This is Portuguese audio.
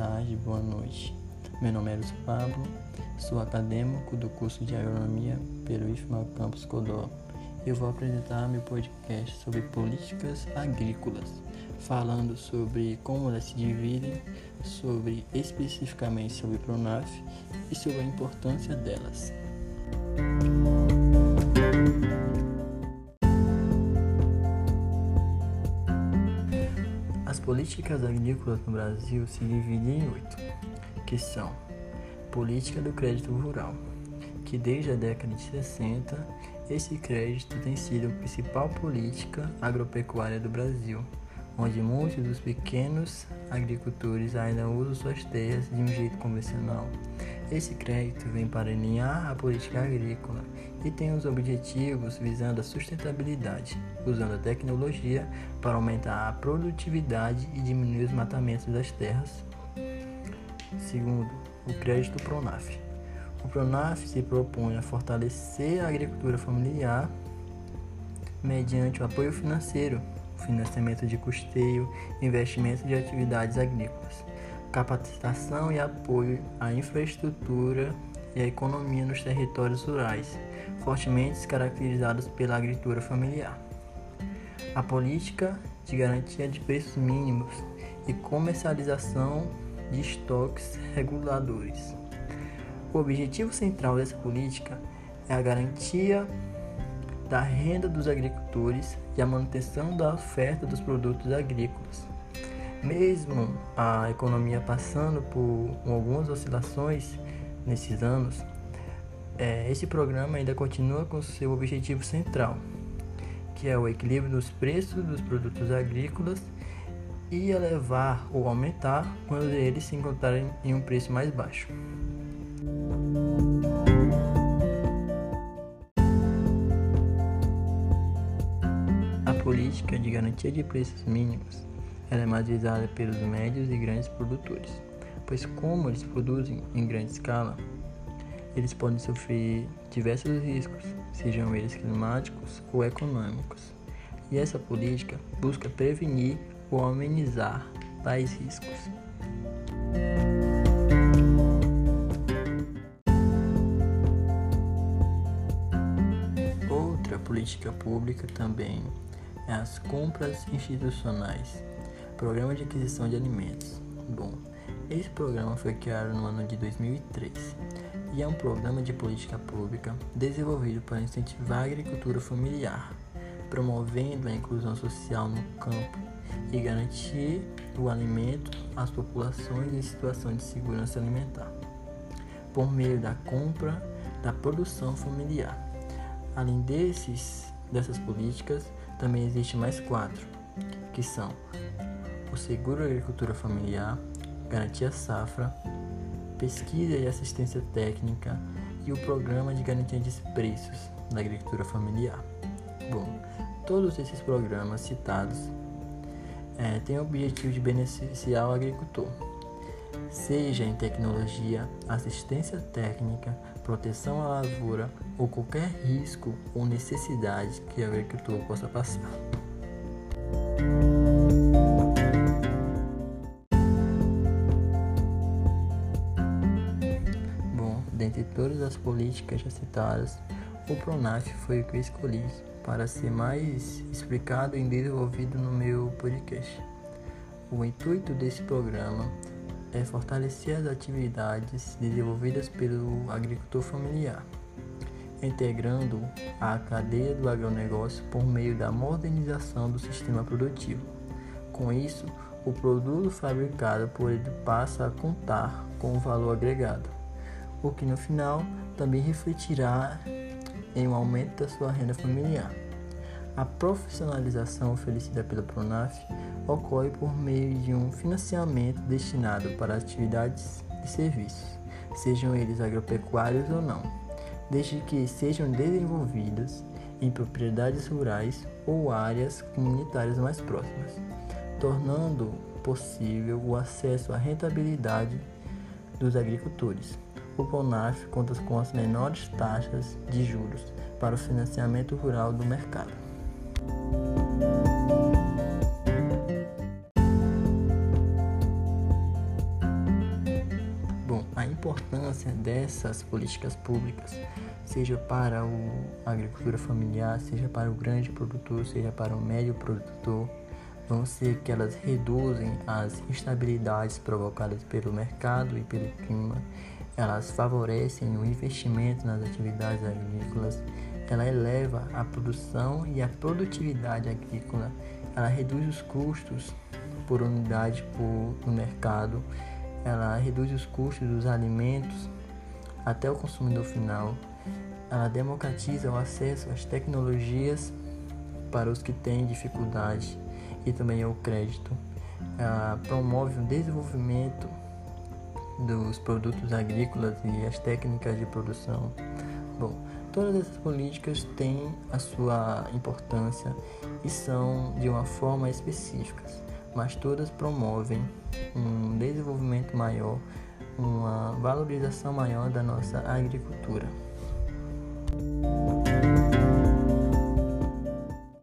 tarde, boa noite. Meu nome é Eros Pablo, sou acadêmico do curso de Agronomia pelo IFMA Campus Codó. Eu vou apresentar meu podcast sobre políticas agrícolas, falando sobre como elas se dividem, sobre especificamente sobre o Pronaf e sobre a importância delas. Políticas agrícolas no Brasil se dividem em oito, que são política do crédito rural, que desde a década de 60 esse crédito tem sido a principal política agropecuária do Brasil, onde muitos dos pequenos agricultores ainda usam suas terras de um jeito convencional. Esse crédito vem para alinhar a política agrícola e tem os objetivos visando a sustentabilidade, usando a tecnologia para aumentar a produtividade e diminuir os matamentos das terras. Segundo, o crédito Pronaf. O Pronaf se propõe a fortalecer a agricultura familiar mediante o apoio financeiro, financiamento de custeio, investimento de atividades agrícolas, capacitação e apoio à infraestrutura e à economia nos territórios rurais, fortemente caracterizados pela agricultura familiar. A política de garantia de preços mínimos e comercialização de estoques reguladores. O objetivo central dessa política é a garantia da renda dos agricultores e a manutenção da oferta dos produtos agrícolas. Mesmo a economia passando por algumas oscilações nesses anos, é, esse programa ainda continua com seu objetivo central, que é o equilíbrio dos preços dos produtos agrícolas e elevar ou aumentar quando eles se encontrarem em um preço mais baixo. Garantia de preços mínimos é mais visada pelos médios e grandes produtores, pois como eles produzem em grande escala, eles podem sofrer diversos riscos, sejam eles climáticos ou econômicos. E essa política busca prevenir ou amenizar tais riscos. Outra política pública também as compras institucionais, Programa de Aquisição de Alimentos. Bom, esse programa foi criado no ano de 2003 e é um programa de política pública desenvolvido para incentivar a agricultura familiar, promovendo a inclusão social no campo e garantir o alimento às populações em situação de segurança alimentar, por meio da compra da produção familiar. Além desses, dessas políticas, também existem mais quatro, que são o seguro agricultura familiar, garantia safra, pesquisa e assistência técnica e o programa de garantia de preços da agricultura familiar. Bom, todos esses programas citados é, têm o objetivo de beneficiar o agricultor, seja em tecnologia, assistência técnica, proteção à lavoura ou qualquer risco ou necessidade que o agricultor possa passar. Dentre todas as políticas já citadas, o Pronaf foi o que eu escolhi para ser mais explicado e desenvolvido no meu podcast. O intuito desse programa é fortalecer as atividades desenvolvidas pelo agricultor familiar, integrando a cadeia do agronegócio por meio da modernização do sistema produtivo. Com isso, o produto fabricado por ele passa a contar com o valor agregado o que no final também refletirá em um aumento da sua renda familiar. A profissionalização oferecida pela Pronaf ocorre por meio de um financiamento destinado para atividades e serviços, sejam eles agropecuários ou não, desde que sejam desenvolvidos em propriedades rurais ou áreas comunitárias mais próximas, tornando possível o acesso à rentabilidade dos agricultores. O CONAF conta com as menores taxas de juros para o financiamento rural do mercado. Importância dessas políticas públicas, seja para a agricultura familiar, seja para o grande produtor, seja para o médio produtor, vão ser que elas reduzem as instabilidades provocadas pelo mercado e pelo clima, elas favorecem o investimento nas atividades agrícolas, ela eleva a produção e a produtividade agrícola, ela reduz os custos por unidade por, no mercado, ela reduz os custos dos alimentos até o consumidor final, ela democratiza o acesso às tecnologias para os que têm dificuldade e também ao crédito, ela promove o desenvolvimento dos produtos agrícolas e as técnicas de produção. Bom, Todas essas políticas têm a sua importância e são de uma forma específicas, mas todas promovem um desenvolvimento maior, uma valorização maior da nossa agricultura.